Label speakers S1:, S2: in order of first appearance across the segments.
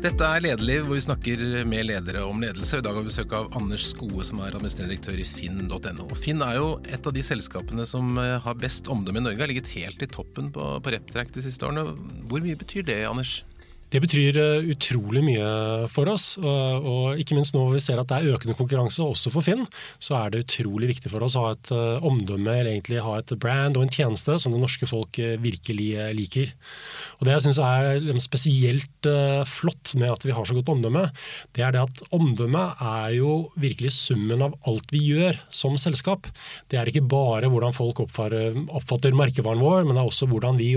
S1: Dette er Lederliv, hvor vi snakker med ledere om ledelse. I dag har vi besøk av Anders Skoe, som er administrerende direktør i finn.no. Finn er jo et av de selskapene som eh, har best omdømme i Norge. Har ligget helt i toppen på, på Reptrack de siste årene. Hvor mye betyr det, Anders?
S2: Det betyr eh, utrolig mye for oss. Og, ikke minst nå hvor vi ser at det er økende konkurranse også for Finn, så er det utrolig viktig for oss å ha et uh, omdømme, eller egentlig ha et brand og en tjeneste som det norske folk uh, virkelig liker. Og Det jeg syns er liksom, spesielt flott med at vi har så godt omdømme, det er det at omdømme er jo virkelig summen av alt vi gjør som selskap. Det er ikke bare hvordan folk oppfatter, oppfatter merkevaren vår, men det er også hvordan vi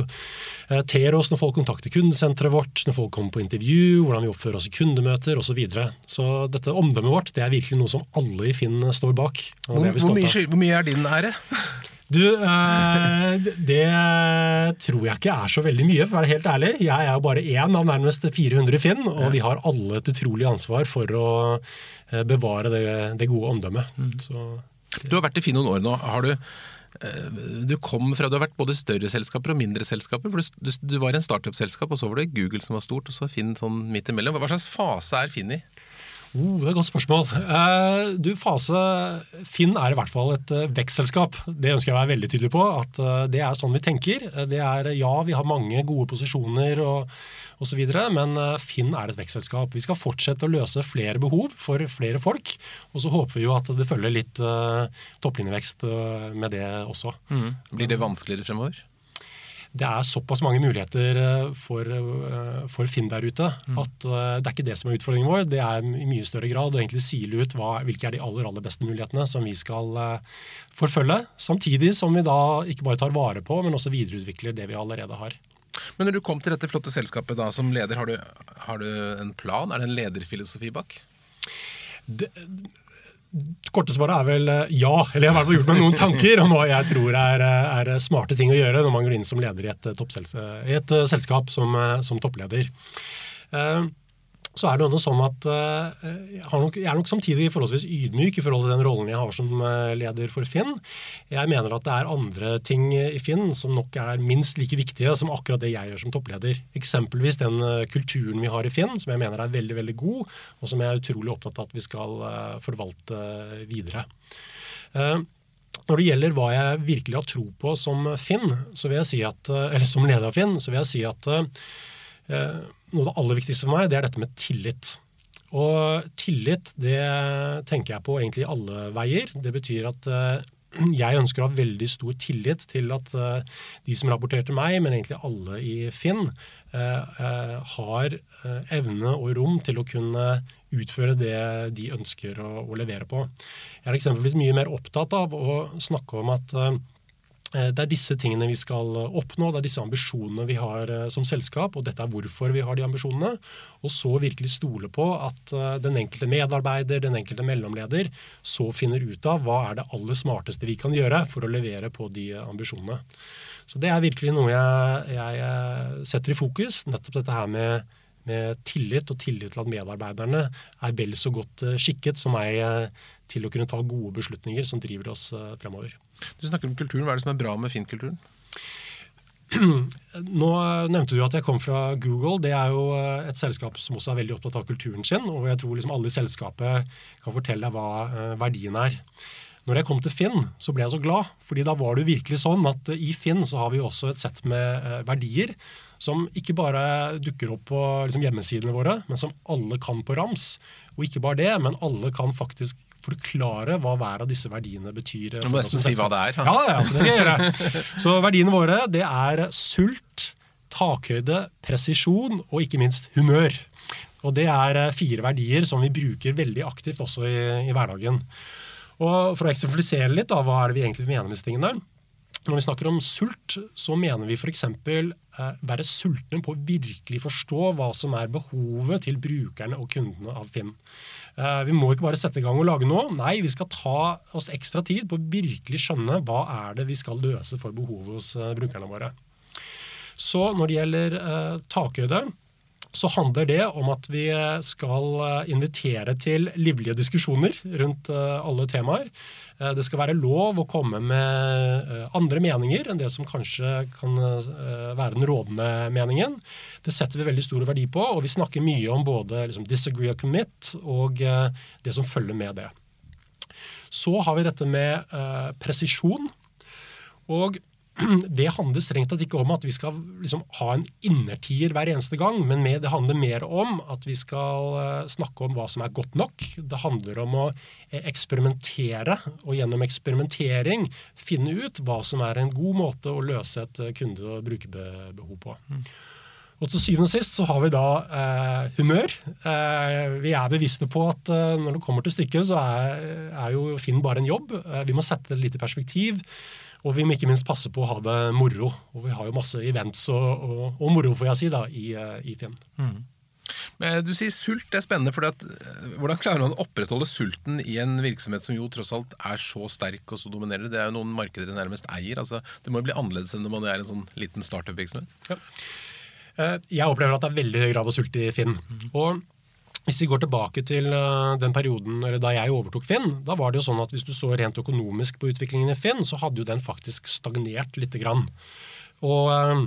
S2: ter oss når folk kontakter kundesenteret vårt, når folk folk kommer på intervju, hvordan vi oppfører oss i kundemøter osv. Så, videre. så dette omdømmet vårt det er virkelig noe som alle i Finn står bak.
S1: Hvor, hvor, mye, hvor, mye, er din ære?
S2: Du, eh, det tror jeg ikke er så veldig mye, for å være helt ærlig. Jeg er jo bare én av nærmest 400 i Finn, og vi har alle et utrolig ansvar for å eh, bevare det, det gode omdømmet. Mm. Så,
S1: du har vært i Finn noen år nå. Har du Eh, du kom fra, du har vært både større selskaper og mindre selskaper. for Du, du var en startup-selskap, og så var det Google som var stort, og så Finn sånn midt imellom. Hva slags fase er Finn i?
S2: Oh, det er et godt spørsmål. Uh, du, fase Finn er i hvert fall et uh, vekstselskap. Det ønsker jeg å være veldig tydelig på. at uh, Det er sånn vi tenker. Det er, Ja, vi har mange gode posisjoner og osv., men Finn er et vekstselskap. Vi skal fortsette å løse flere behov for flere folk. Og så håper vi jo at det følger litt topplinjevekst med det også.
S1: Mm. Blir det vanskeligere fremover?
S2: Det er såpass mange muligheter eh, for, eh, for Finn der ute mm. at eh, det er ikke det som er utfordringen vår. Det er i mye større grad å egentlig sile ut hva, hvilke er de aller, aller beste mulighetene som vi skal forfølge. Samtidig som vi da ikke bare tar vare på, men også videreutvikler det vi allerede har.
S1: Men når du kom til dette flotte selskapet da, som leder, har du, har du en plan? Er det en lederfilosofi bak?
S2: Det, korte svaret er vel eh, ja. Eller jeg har gjort meg noen tanker om hva jeg tror er, eh, er, smarte ting å gjøre når man går inn som leder i et, eh, i et selskap som, som toppleder. Uh, så er det jo sånn at uh, jeg, er nok samtidig forholdsvis ydmyk i forhold til den rollen jeg har som uh, leder for Finn. Jeg mener at det er andre ting i Finn som nok er minst like viktige som akkurat det jeg gjør som toppleder. Eksempelvis den uh, kulturen vi har i Finn, som jeg mener er veldig veldig god, og som jeg er utrolig opptatt av at vi skal forvalte videre. Når det gjelder hva jeg virkelig har tro på som Finn, så vil jeg si at, eller som leder av Finn, så vil jeg si at noe av det aller viktigste for meg, det er dette med tillit. Og tillit, det tenker jeg på egentlig i alle veier. Det betyr at uh, jeg ønsker å ha veldig stor tillit til at uh, de som rapporterer til meg, men egentlig alle i Finn, har evne og rom til å kunne utføre det de ønsker å, levere på. Jeg er eksempelvis mye mer opptatt av å snakke om at Eh, det er disse tingene vi skal eh, oppnå, det er disse ambisjonene vi har eh, som selskap, og dette er hvorfor vi har de ambisjonene. Og så virkelig stole på at den enkelte medarbeider, den enkelte mellomleder, så finner ut av hva er det aller smarteste vi kan gjøre for å levere på de ambisjonene. Så det er virkelig noe jeg, jeg setter i fokus, nettopp dette her med, med tillit, og tillit til at medarbeiderne er vel så godt skikket som meg til å kunne ta gode beslutninger som driver oss fremover.
S1: Du snakker om kulturen. Hva er det som er bra med Finn-kulturen?
S2: Nå nevnte du at jeg kom fra Google. Det er jo eh, et selskap som også er veldig opptatt av kulturen sin. Og jeg tror liksom alle i selskapet kan fortelle deg hva eh, verdien er. Når jeg kom til Finn, så ble jeg så glad. fordi da var det virkelig sånn at eh, i Finn så har vi også et sett med verdier som ikke bare dukker opp på liksom, hjemmesidene våre, men som alle kan på rams. Og ikke bare det, men alle kan faktisk forklare hva hver av disse verdiene betyr.
S1: Du må nesten si hva det er.
S2: Ja, ja, det skal jeg gjøre. Så verdiene våre det er sult, takhøyde, presisjon og ikke minst humør. Og Det er eh, fire verdier som vi bruker veldig aktivt også i, i hverdagen. Og For å eksemplifisere litt, da, hva er det vi egentlig mener med disse tingene? Når vi snakker om sult, så mener vi f.eks. Eh, være sultne på å virkelig forstå hva som er behovet til brukerne og kundene av Finn. Eh, vi må ikke bare sette i gang og lage noe. Nei, vi skal ta oss ekstra tid på å virkelig skjønne hva er det vi skal løse for behovet hos eh, brukerne våre. Så når det gjelder eh, takhøyde, så handler det om at vi skal invitere til livlige diskusjoner rundt alle temaer. Det skal være lov å komme med andre meninger enn det som kanskje kan være den rådende meningen. Det setter vi veldig stor verdi på, og vi snakker mye om både liksom, disagree og commit og det som følger med det. Så har vi dette med presisjon. Og det handler strengt tatt ikke om at vi skal liksom ha en innertier hver eneste gang, men det handler mer om at vi skal eh, snakke om hva som er godt nok. Det handler om å eh, eksperimentere, og gjennom eksperimentering finne ut hva som er en god måte å løse et eh, kunde- og brukerbehov på. Og til syvende og sist så har vi da eh, humør. Eh, vi er bevisste på at eh, når det kommer til stykket, så er, er jo Finn bare en jobb. vi må sette det litt i perspektiv. Og vi må ikke minst passe på å ha det moro. Og vi har jo masse events og, og, og moro, får jeg si, da, i, eh, i Finn. Mm.
S1: Men du sier sult det er spennende. for at, Hvordan klarer man å opprettholde sulten i en virksomhet som jo tross alt er så sterk og så dominerende? Det er jo noen markeder dere nærmest eier. altså Det må jo bli annerledes enn når man er en sånn liten startup-virksomhet? Ja.
S2: Eh, jeg opplever at det er veldig høy grad av sult i Finn. Mm. Og hvis vi går tilbake til eh, den perioden da jeg overtok Finn, da var det jo sånn at hvis du så rent økonomisk på utviklingen i Finn, så hadde jo den faktisk stagnert lite grann. Og eh,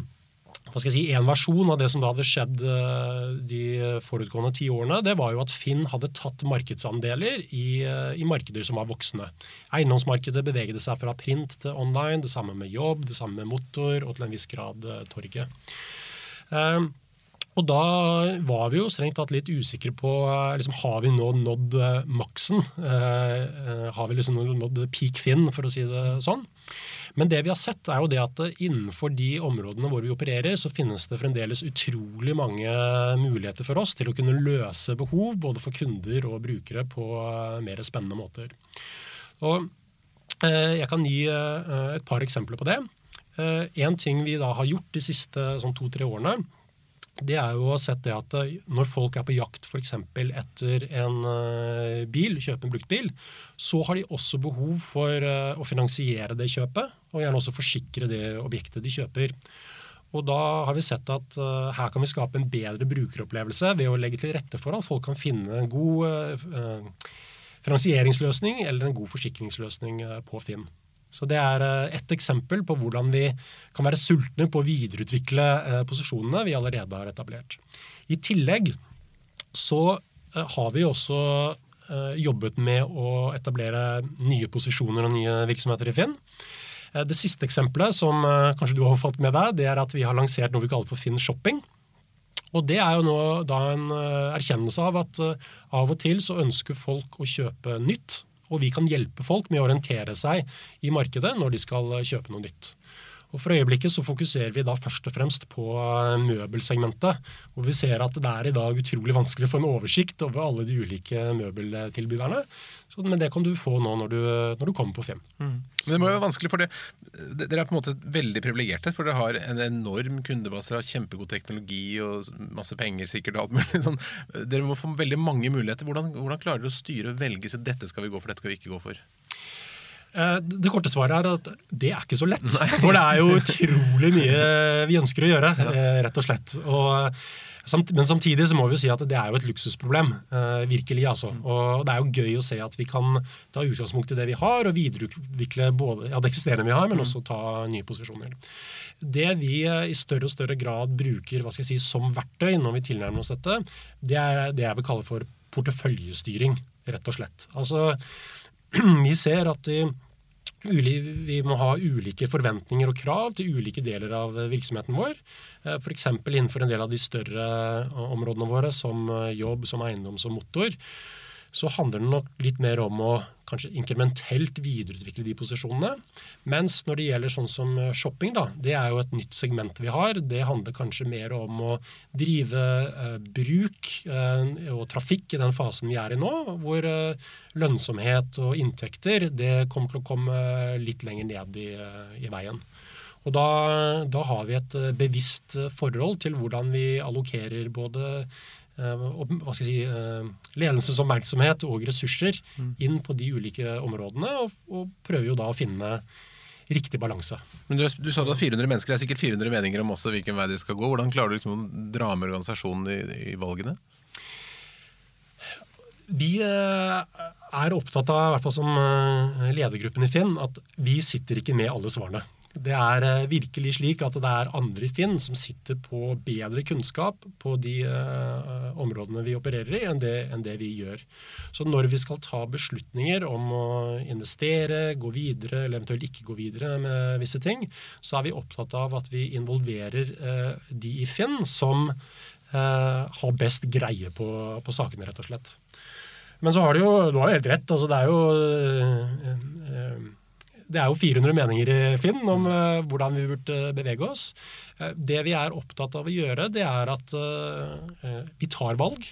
S2: hva skal jeg si, En versjon av det som da hadde skjedd eh, de forutgående ti årene, det var jo at Finn hadde tatt markedsandeler i, i markeder som var voksne. Eiendomsmarkedet beveget seg fra print til online, det samme med jobb, det samme med motor og til en viss grad torget. Og da var vi jo strengt tatt litt usikre på liksom, har vi nå nådd uh, maksen. Eh, har vi liksom nådd peak Finn, for å si det sånn. Men det vi har sett, er jo det at innenfor de områdene hvor vi opererer, så finnes det fremdeles utrolig mange muligheter for oss til å kunne løse behov både for kunder og brukere på mer spennende måter. Og jeg kan gi et par eksempler på det. En ting vi da har gjort de siste sånn to-tre årene, det er jo å sett det at eh, når folk er på jakt f.eks. etter en eh, bil, kjøpe en brukt bil, så har de også behov for eh, å finansiere det kjøpet, og gjerne også forsikre det objektet de kjøper. Og da har vi sett at her kan vi skape en bedre brukeropplevelse ved å legge til rette for at folk kan finne en god finansieringsløsning eller en god forsikringsløsning på Finn. Så Det er eh, ett eksempel på hvordan vi kan være sultne på å videreutvikle eh, posisjonene vi allerede har etablert. I tillegg så eh, har vi også jobbet med å etablere nye posisjoner og nye virksomheter i Finn. Det siste eksempelet som kanskje du har fått med deg, det er at vi har lansert noe vi kaller for Finn Shopping. Og Det er jo nå da en erkjennelse av at av og til så ønsker folk å kjøpe nytt og vi kan hjelpe folk med å orientere seg i markedet når de skal kjøpe noe nytt. Og For øyeblikket så fokuserer vi da først og fremst på eh, møbelsegmentet. hvor vi ser at det er i dag utrolig vanskelig å få en oversikt over alle de ulike møbeltilbyderne. Så, men det kan du få nå når du, når du kommer på Finn. Mm.
S1: Men det må jo være vanskelig, for det, Dere er på en måte veldig privilegerte, for dere har en enorm kundebase, har kjempegod teknologi og masse penger sikkert. og alt mulig. Sånn, dere må få veldig mange muligheter. Hvordan, hvordan klarer dere å styre og velge så dette skal vi gå for, dette skal vi ikke gå for?
S2: Eh, det korte svaret er at det er ikke så lett. Nei. For det er jo utrolig mye vi ønsker å gjøre, eh, rett og slett. Og, men samtidig så må vi jo si at det er jo et luksusproblem. Eh, virkelig, altså. Og det er jo gøy å se at vi kan ta utgangspunkt i det vi har, og videreutvikle både ja, det eksisterende vi har, men også ta nye posisjoner. Det vi i større og større grad bruker hva skal jeg si, som verktøy når vi tilnærmer oss dette, det er det jeg vil kalle for porteføljestyring, rett og slett. Altså, vi ser at i vi må ha ulike forventninger og krav til ulike deler av virksomheten vår. Eh, F.eks. innenfor en del av de større eh, områdene våre, som eh, jobb, som eiendom, som motor så handler det nok litt mer om å kanskje inkrementelt videreutvikle de posisjonene. Mens når det gjelder sånn som shopping, da, det er jo et nytt segment vi har. Det handler kanskje mer om å drive eh, bruk eh, og trafikk i den fasen vi er i nå, hvor eh, lønnsomhet og inntekter det kommer til å komme litt lenger ned i, eh, i veien. Og da, da, har vi et eh, bevisst forhold til hvordan vi allokerer både Eh, hva skal jeg si, eh, ledelsens oppmerksomhet og ressurser mm. inn på de ulike områdene, og, og prøver jo da å finne riktig balanse.
S1: Men du, du, sa du har 400 mennesker, det er sikkert 400 meninger om også hvilken vei dere skal gå. Hvordan klarer du liksom å dra med organisasjonen i, i valgene?
S2: Vi er opptatt av, i hvert fall som ledergruppen i Finn, at vi sitter ikke med alle svarene. Det er eh, virkelig slik at det er andre i Finn som sitter på bedre kunnskap på de uh, områdene vi opererer i, enn det, enn det, vi gjør. Så når vi skal ta beslutninger om å investere, gå videre eller eventuelt ikke gå videre med visse ting, så er vi opptatt av at vi involverer uh, de i Finn som uh, har best greie på, på, sakene, rett og slett. Men så har du jo, du har jo helt rett. altså Det er jo det er jo 400 meninger i Finn om uh, hvordan vi burde bevege oss. Uh, det vi er opptatt av å gjøre, det er at vi tar valg.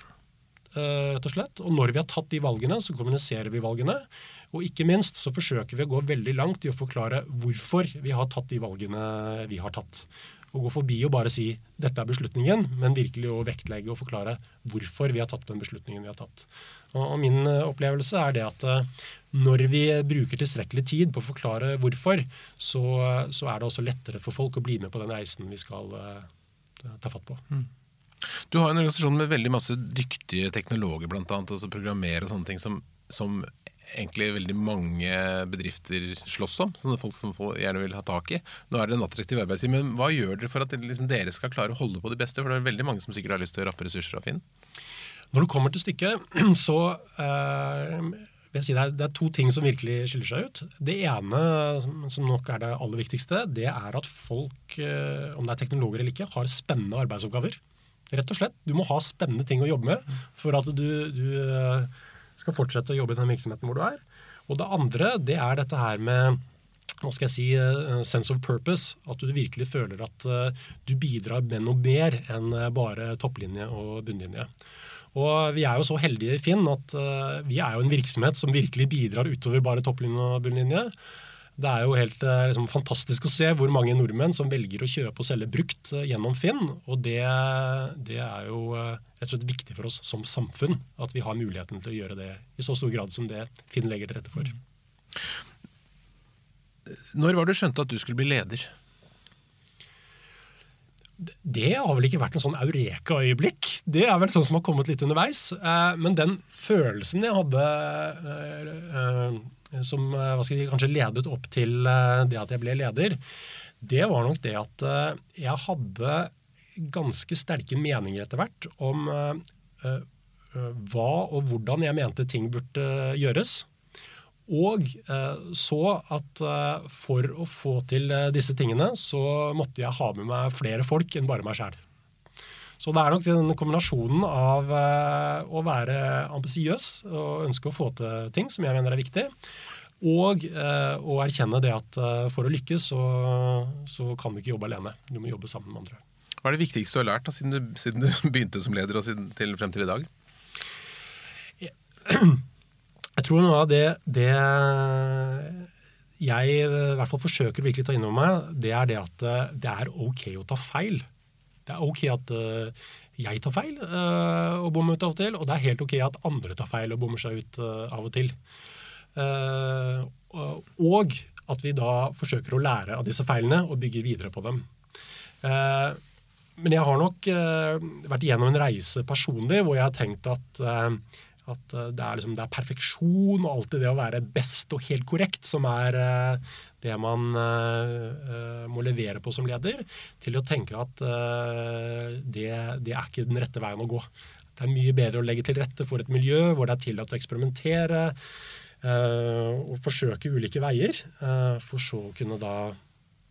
S2: rett Og slett. Og når vi har tatt de valgene, så kommuniserer vi valgene. Og ikke minst så forsøker vi å gå veldig langt i å forklare hvorfor vi har tatt de valgene vi har tatt å gå forbi og bare si 'dette er beslutningen', men virkelig å vektlegge og forklare hvorfor vi har tatt den beslutningen vi har tatt. Og, Min eh, opplevelse er det at eh, når vi bruker tilstrekkelig tid på å forklare hvorfor, så, så er det også lettere for folk å bli med på den reisen vi skal ta fatt på. Mm.
S1: Du har en organisasjon med veldig masse dyktige teknologer, annet, altså programmerer og sånne ting, som, som egentlig veldig mange bedrifter slåss om. Sånne folk som gjerne vil ha tak i. Nå er det en attraktiv arbeidstid, men hva gjør dere for at liksom, dere skal klare å holde på de beste? For det er veldig mange som sikkert har lyst til å rappe ressurser fra Finn.
S2: Når det kommer til stykket, så eh, vil jeg si det er, det er, to ting som virkelig skiller seg ut. Det ene, som nok er det aller viktigste, det er at folk, eh, om det er teknologer eller ikke, har spennende arbeidsoppgaver. Rett og slett. Du må ha spennende ting å jobbe med for at du, du eh, skal fortsette å jobbe i den virksomheten hvor du er. Og det andre, det er dette her med hva skal jeg si, uh, sense of purpose. At du virkelig føler at uh, du bidrar med noe mer enn uh, bare topplinje og bunnlinje. Og Vi er jo så heldige i Finn at vi er jo en virksomhet som virkelig bidrar utover bare topplinje og bunnlinje. Det er jo helt eh, liksom, fantastisk å se hvor mange nordmenn som velger å kjøpe og selge brukt eh, gjennom Finn. Og det, det, er jo eh, rett og slett viktig for oss som samfunn at vi har muligheten til å gjøre det i så stor grad som det Finn legger til rette for.
S1: Når var det du skjønte at du skulle bli leder?
S2: Det har vel ikke vært en sånn eureka-øyeblikk. Det er vel sånn som har kommet litt underveis. Men den følelsen jeg hadde som eh, skal jeg si, kanskje ledet opp til eh, det at jeg ble leder, det var nok det at jeg hadde ganske sterke meninger etter hvert om hva og hvordan jeg mente ting burde gjøres. Og så at for å få til disse tingene, så måtte jeg ha med meg flere folk enn bare meg sjæl. Så det er nok den kombinasjonen av å være ambisiøs og ønske å få til ting som jeg mener er viktig, og eh, å erkjenne det at eh, for å lykkes, så, så, kan du ikke jobbe alene. Du må jobbe sammen med andre.
S1: Hva er det viktigste du har lært da, siden, du, siden du begynte som leder og siden, til, frem til i dag?
S2: Jeg tror noe av det, det jeg i hvert fall forsøker å virkelig ta inn over meg, det er det at eh, det er ok å ta feil. Det er ok at jeg tar feil og bommer ut av og til, og det er helt ok at andre tar feil og bommer seg ut av og til. Og at vi da forsøker å lære av disse feilene og bygge videre på dem. Men jeg har nok vært igjennom en reise personlig hvor jeg har tenkt at, at det, er liksom, det, er perfeksjon og alltid det å være best og helt korrekt som er det man må levere på som leder, til å tenke at det, det er ikke den rette veien å gå. Det er mye bedre å legge til rette for et miljø hvor det er tillatt å eksperimentere. Eh, og forsøke ulike veier, eh, for så å kunne da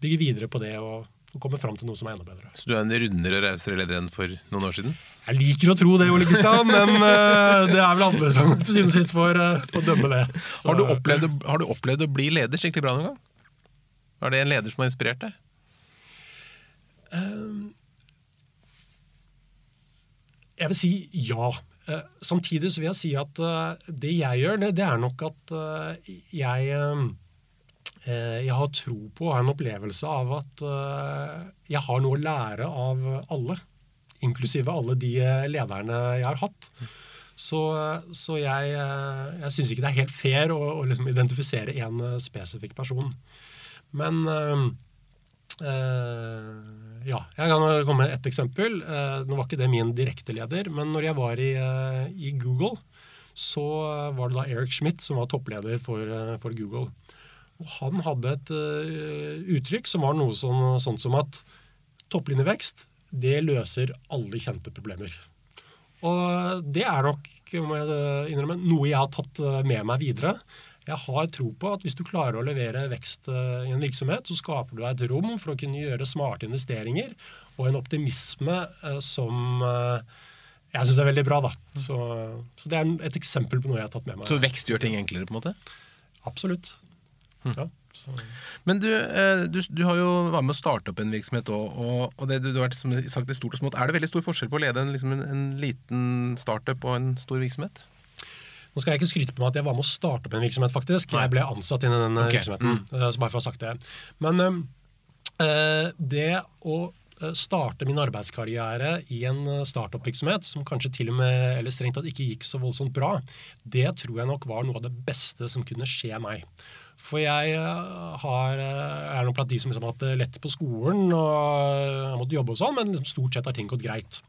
S2: bygge videre på det og, og komme fram til noe som er enda bedre.
S1: Så du er en rundere og rausere leder enn for noen år siden?
S2: Jeg liker å tro det, Ole Kristian, men uh, det er vel andre som til syvende og sist får, dømme det.
S1: Har du, opplevd, har du, opplevd, å bli leder skikkelig bra noen gang? Er det en leder som har inspirert deg? Uh,
S2: jeg vil si ja. Eh, samtidig så vil jeg si at eh, det jeg gjør, det, er nok at eh, jeg jeg har tro på og en opplevelse av at jeg har noe å lære av alle. Inklusive alle de lederne jeg har hatt. Så, så jeg, jeg syns ikke det er helt fair å, å liksom identifisere én spesifikk person. Men øh, øh, ja, jeg kan komme med ett eksempel. Uh, nå var ikke det min direkteleder, men når jeg var i, i, Google, så var det da Eric Schmidt som var toppleder for, for Google. Og han hadde et uttrykk som var noe sånn, sånn som at topplinjevekst, det løser alle kjente problemer. Og det er nok må jeg innrømme, noe jeg har tatt med meg videre. Jeg har tro på at hvis du klarer å levere vekst eh, i en virksomhet, så skaper du deg et rom for å kunne gjøre smarte investeringer og en optimisme eh, som eh, jeg syns er veldig bra. da. Så, så, Det er et eksempel på noe jeg har tatt med meg.
S1: Så vekst gjør ting enklere? på en måte?
S2: Absolutt. Hm. Ja.
S1: Men du, du, du, har jo vært med å starte opp en virksomhet òg. Og, og det, du har vært sagt i stort og smått. Er det veldig stor forskjell på å lede en, liksom en, en liten startup og en stor virksomhet?
S2: Nå skal jeg ikke skryte på meg at jeg var med å starte opp en virksomhet, faktisk. Jeg ble ansatt innen den okay. virksomheten. Mm. Eh, så bare for å ha sagt det. Men øh, det å starte min arbeidskarriere i en startup-virksomhet som kanskje til og med, eller strengt tatt ikke gikk så voldsomt bra, det tror jeg nok var noe av det beste som kunne skje meg. For jeg har, er nok blant de som liksom har hatt det lett på skolen og har måttet jobbe og sånn, men liksom stort sett har ting gått greit.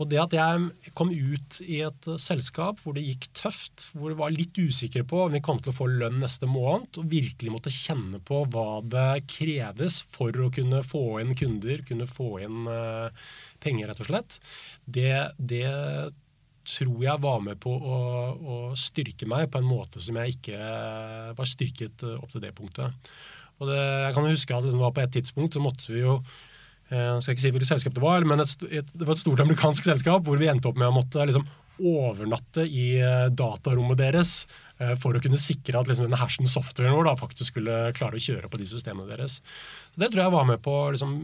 S2: Og det at jeg kom ut i et eh, selskap hvor det gikk tøft, hvor jeg var litt usikker på om vi kom til å få lønn neste måned, og virkelig måtte kjenne på hva det kreves for å kunne få inn kunder, kunne få inn uh, penger, rett og slett, det, det tror jeg var med på å, å, styrke meg på en måte som jeg ikke var styrket opp til det punktet. Og det, jeg kan huske at det var På et tidspunkt så måtte vi jo jeg eh, skal ikke si hvilket selskap det var, men et, et, det var et stort amerikansk selskap hvor vi endte opp med å måtte liksom, overnatte i eh, datarommet deres eh, for å kunne sikre at liksom, denne hersen softwaren vår da, faktisk skulle klare å kjøre på de systemene deres. Så det tror jeg var med på å liksom,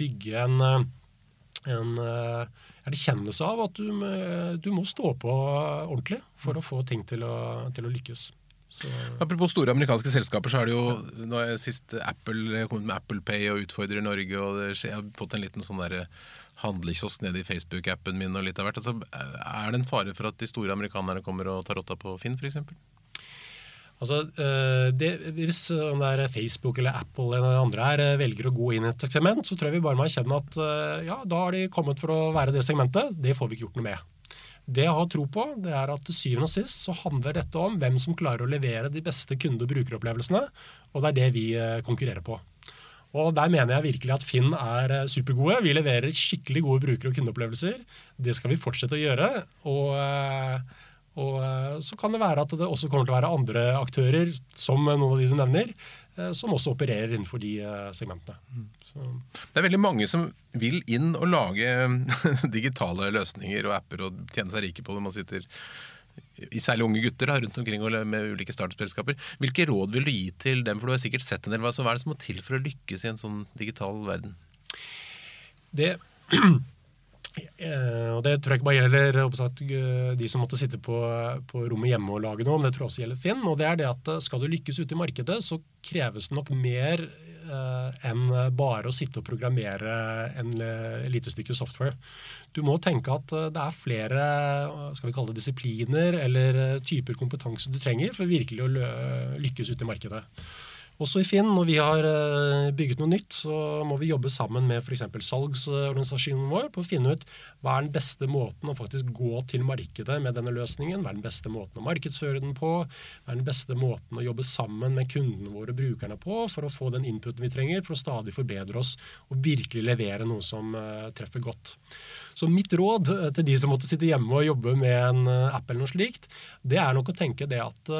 S2: bygge en, en erkjennelse av at du, du, må stå på ordentlig for å få ting til å, til å lykkes.
S1: Så... Apropos store amerikanske selskaper, så har det jo nå er sist Apple kommet med Apple Pay og utfordrer Norge. og det skjer, Jeg har fått en liten sånn der handlekiosk nede i Facebook-appen min. og litt av hvert. Altså, er det en fare for at de store amerikanerne kommer og tar rotta på Finn f.eks.?
S2: Altså, eh, det, hvis om det er Facebook eller Apple eller andre her eh, velger å gå inn i et segment, så tror jeg vi bare må erkjenne at eh, ja, da har de kommet for å være det segmentet. Det får vi ikke gjort noe med. Det jeg har tro på, det er at til syvende og sist så handler dette om hvem som klarer å levere de beste kunde- og brukeropplevelsene, og det er det vi eh, konkurrerer på. Og Der mener jeg virkelig at Finn er eh, supergode. Vi leverer skikkelig gode bruker- og kundeopplevelser. Det skal vi fortsette å gjøre. Og, eh, og så kan det være at det også kommer til å være andre aktører, som noen av de du nevner, som også opererer innenfor de eh, segmentene. Så.
S1: Det er veldig mange som vil inn og lage digitale løsninger og apper og tjene seg rike på det. Man sitter i særlig unge gutter da, rundt omkring med ulike startup-selskaper. Hvilke råd vil du gi til dem? For du har sikkert sett en del. Hva er det som må til for å lykkes i en sånn digital verden?
S2: Det Eh, og Det tror jeg ikke bare gjelder oppsatt, eh, de som måtte sitte på, på, rommet hjemme og lage noe, men det tror jeg også gjelder Finn. og det er det at eh, Skal du lykkes ute i markedet, så kreves det nok mer eh, enn bare å sitte og programmere en lite stykke software. Du må tenke at det er flere skal vi kalle det disipliner eller typer kompetanse du trenger for virkelig å lykkes ute i markedet. Også i Finn, når vi har eh, bygget noe nytt, så må vi jobbe sammen med f.eks. salgsorganisasjonen vår på å finne ut hva er den beste måten å faktisk gå til markedet med denne løsningen. Hva er den beste måten å markedsføre den på? Hva er den beste måten å jobbe sammen med kundene våre og brukerne på for å få den inputen vi trenger for å stadig forbedre oss og virkelig levere noe som uh, treffer godt. Så mitt råd uh, til de som måtte sitte hjemme og jobbe med en uh, app eller noe slikt, det er nok å tenke det at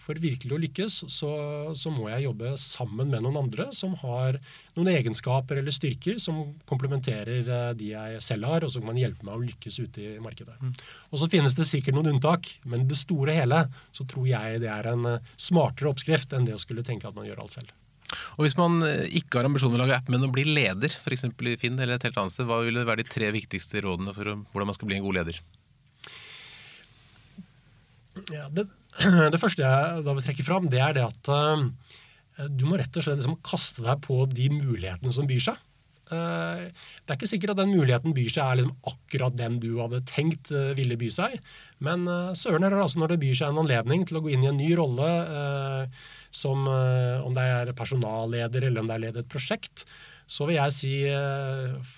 S2: for virkelig å lykkes, så, så må jeg jobbe sammen med noen andre som har noen egenskaper eller styrker som komplementerer eh, de jeg selv har, og så kan man hjelpe meg å lykkes ute i markedet. Mm. Og Så finnes det sikkert noen unntak, men det store hele så tror jeg det er en eh, smartere oppskrift enn det å skulle tenke at man gjør alt selv.
S1: Og Hvis man eh, ikke har ambisjon om å lage app, men å bli leder, f.eks. i Finn eller et helt annet sted, hva vil være de tre viktigste rådene for hvordan man skal bli en god leder?
S2: Ja, det, det, første jeg da vil trekke fram, det er det at uh, du må rett og slett liksom kaste deg på de mulighetene som byr seg. Uh, det er ikke sikkert at den muligheten byr seg er liksom akkurat den du hadde tenkt uh, ville by seg. Men søren er det altså når det byr seg en anledning til å gå inn i en ny rolle, som eh, om det er personalleder eller om det er leder et prosjekt, så vil jeg si eh,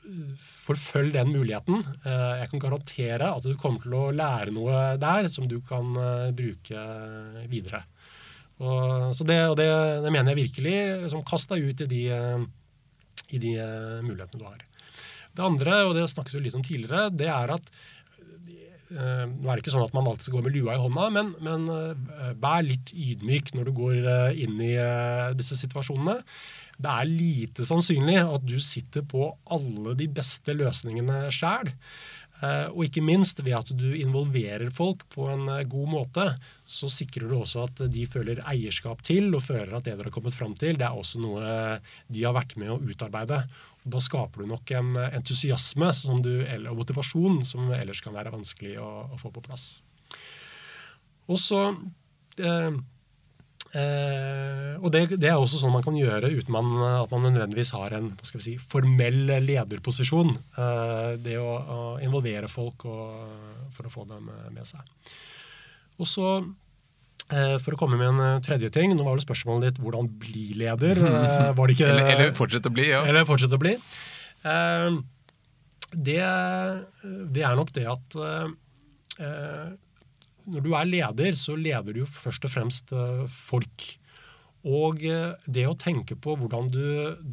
S2: forfølg den muligheten. Eh, jeg kan garantere at du kommer til å lære noe der som du kan bruke videre. Og, det, og det, det, mener jeg virkelig. Liksom, kast deg ut i de, i de mulighetene du har. Det andre, og det snakket vi litt om tidligere, det er at nå er det ikke sånn at man alltid går med lua i hånda, men, men uh, vær litt ydmyk når du går uh, inn i disse situasjonene. Det er lite sannsynlig at du sitter på alle de beste løsningene sjæl. Og ikke minst ved at du involverer folk på en god måte, så sikrer du også at de føler eierskap til og føler at det dere har kommet fram til, det er også noe de har vært med å utarbeide. Og Da skaper du nok en entusiasme du, og motivasjon som ellers kan være vanskelig å, å få på plass. Og så eh, eh, og det, det, er også sånn man kan gjøre uten man, at man nødvendigvis har en si, formell lederposisjon. Eh, det å, å, involvere folk og, for å få dem med seg. Og så Eh, for å komme med en eh, tredje ting, nå var vel spørsmålet ditt hvordan bli leder. Eh, var det ikke,
S1: eller, eller fortsette å bli, ja.
S2: Eller fortsette å bli. Det, det er nok det at når du er leder, så leder du jo først og fremst folk. Og eh, det å tenke på hvordan du,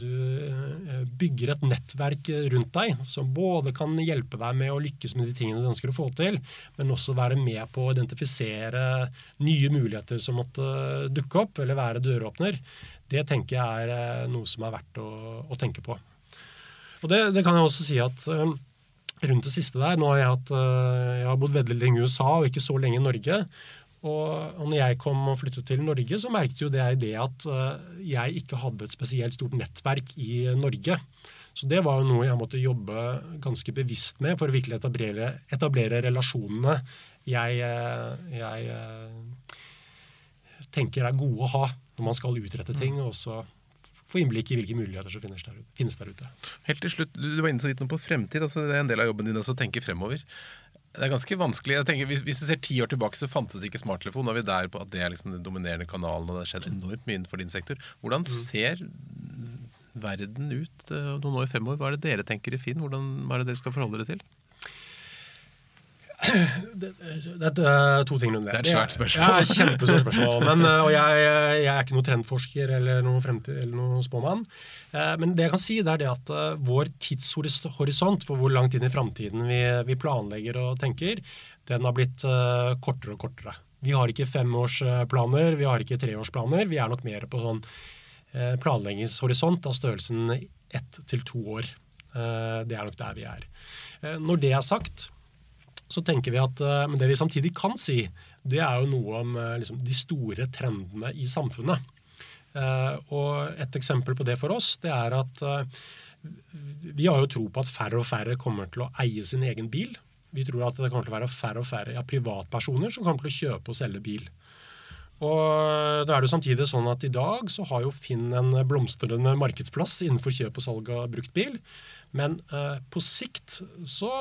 S2: du, eh, bygger et nettverk rundt deg som både kan hjelpe deg med å lykkes med de tingene du ønsker å få til, men også være med på å identifisere nye muligheter som måtte dukke opp, eller være døråpner, det tenker jeg er eh, noe som er verdt å, å tenke på. Og det, det, kan jeg også si at rundt det siste der, nå har jeg, hatt, jeg har bodd veldig lenge i USA og ikke så lenge i Norge. Og, når jeg kom og flyttet til Norge, så merket jo det det at eh, jeg ikke hadde et spesielt stort nettverk i Norge. Så det var jo noe jeg måtte jobbe ganske bevisst med for å virkelig etablere, etablere relasjonene jeg, eh, jeg, eh, tenker er gode å ha når man skal utrette ting. og også få innblikk i hvilke muligheter som finnes der, finnes der ute.
S1: Helt til slutt, Du var inne så vidt på fremtid. altså Det er en del av jobben din å tenke fremover. Det er ganske vanskelig. Jeg tenker, hvis, hvis, du ser ti år tilbake, så fantes det ikke smarttelefon. Nå er vi der på at det er liksom den dominerende kanalen, og det har skjedd enormt mye innenfor din sektor. Hvordan mm. ser verden ut uh, noen år fremover? Hva er det dere tenker i Finn? Hvordan, hva er det dere skal forholde dere til?
S2: Det, det, er to ting
S1: rundt det. Det er et svært spørsmål.
S2: Ja, kjempestort spørsmål. Men, eh, og jeg, jeg, er ikke noen trendforsker eller noen, fremtid, eller noen spåmann. Eh, men det jeg kan si, det er det at uh, vår tidshorisont for hvor langt inn i framtiden vi, vi, planlegger og tenker, den har blitt kortere og kortere. Vi har ikke femårsplaner, vi har ikke treårsplaner. Vi er nok mer på sånn planleggingshorisont av størrelsen ett til to år. det er nok der vi er. når det er sagt, så tenker vi at Men det vi samtidig kan si, det er jo noe om liksom, de store trendene i samfunnet. Eh, og et eksempel på det for oss, det er at eh, vi har jo tro på at færre og færre kommer til å eie sin egen bil. Vi tror at det kommer til å være færre og færre ja, privatpersoner som kommer til å kjøpe og selge bil. Og da er det jo samtidig sånn at I dag så har jo Finn en blomstrende markedsplass innenfor kjøp og salg av brukt bil. Men eh, på sikt så,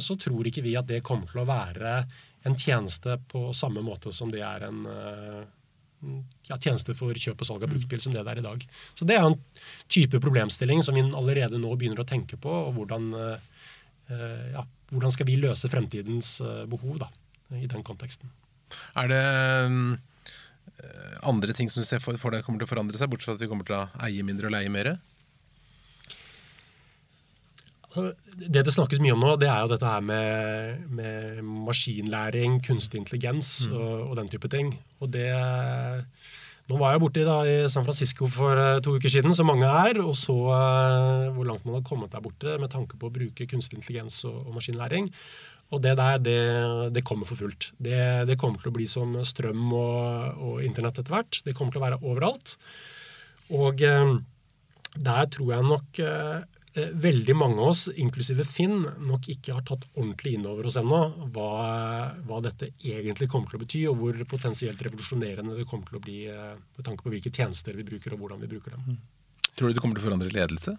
S2: så, tror ikke vi at det kommer til å være en tjeneste på samme måte som det er en eh, ja, tjeneste for kjøp og salg av bruktbil som det det er i dag. Så Det er en type problemstilling som vi allerede nå begynner å tenke på. og Hvordan, eh, ja, hvordan skal vi løse fremtidens uh, behov da, i den konteksten.
S1: Er det um, andre ting som du ser for, for deg kommer til å forandre seg, bortsett fra at vi kommer til å eie mindre og leie mer?
S2: Det det snakkes mye om nå, det er jo dette her med, med maskinlæring, kunstig intelligens mm. og, og, den type ting. Og det Nå var jeg borte da, i San Francisco for uh, to uker siden, som mange er, og så uh, hvor langt man har kommet der borte med tanke på å bruke kunstig intelligens og, og maskinlæring. Og det der, det, det kommer for fullt. Det, det, kommer til å bli som strøm og, og internett etter hvert. Det kommer til å være overalt. Og uh, der tror jeg nok Eh, veldig mange av oss, inklusive Finn, nok ikke har tatt ordentlig inn over oss ennå hva, hva, dette egentlig kommer til å bety, og hvor potensielt revolusjonerende det kommer til å bli eh, med tanke på hvilke tjenester vi bruker, og hvordan vi bruker dem.
S1: Mm. Tror du det kommer til å forandre ledelse?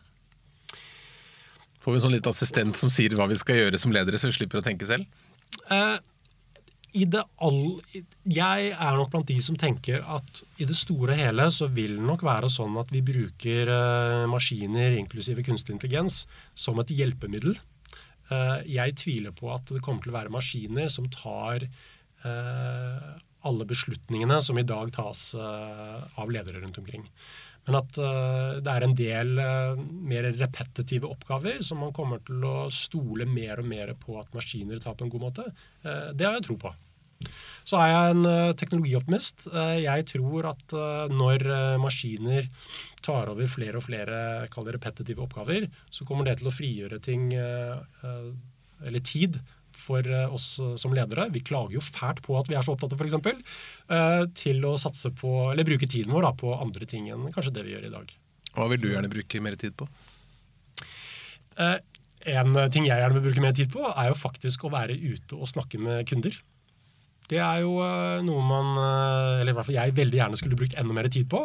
S1: Får vi en sånn litt assistent som sier hva vi skal gjøre som ledere, så vi slipper å tenke selv? Eh,
S2: i det all, jeg er nok blant de som tenker at i det store og hele så vil det nok være sånn at vi bruker uh, maskiner, inklusive kunstig intelligens, som et hjelpemiddel. Uh, jeg tviler på at det kommer til å være maskiner som tar uh, alle beslutningene som i dag tas av ledere rundt omkring. Men at uh, det er en del uh, mer repetitive oppgaver som man kommer til å stole mer og mer på at maskiner tar på en god måte, uh, det har jeg tro på. Så er jeg en teknologioptimist. jeg tror at når maskiner tar over flere og flere repetitive oppgaver, så kommer det til å frigjøre ting, eller tid, for eh, oss eh, som ledere. Vi klager jo fælt på at vi er så opptatt av f.eks. Eh, til å satse på, eller bruke tiden vår da, på andre ting enn kanskje det vi gjør i dag.
S1: Hva vil du gjerne bruke mer tid på?
S2: En ting jeg gjerne vil bruke mer tid på, er jo faktisk å være ute og snakke med kunder. Det er jo noe man, eller i hvert fall jeg, veldig gjerne skulle brukt enda mer tid på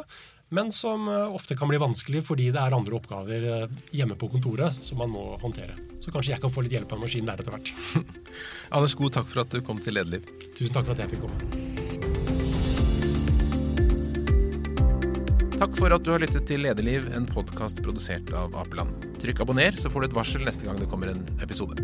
S2: men som eh, ofte kan bli vanskelig fordi det er andre oppgaver eh, hjemme på kontoret som man må håndtere. Så kanskje jeg kan få litt hjelp av en maskin der etter hvert.
S1: Anders God, takk for at du kom til Lederliv.
S2: Tusen takk for at jeg fikk komme.
S1: Takk for at du har lyttet til Lederliv, en podkast produsert av Apeland. Trykk abonner, så får du et varsel neste gang det kommer en episode.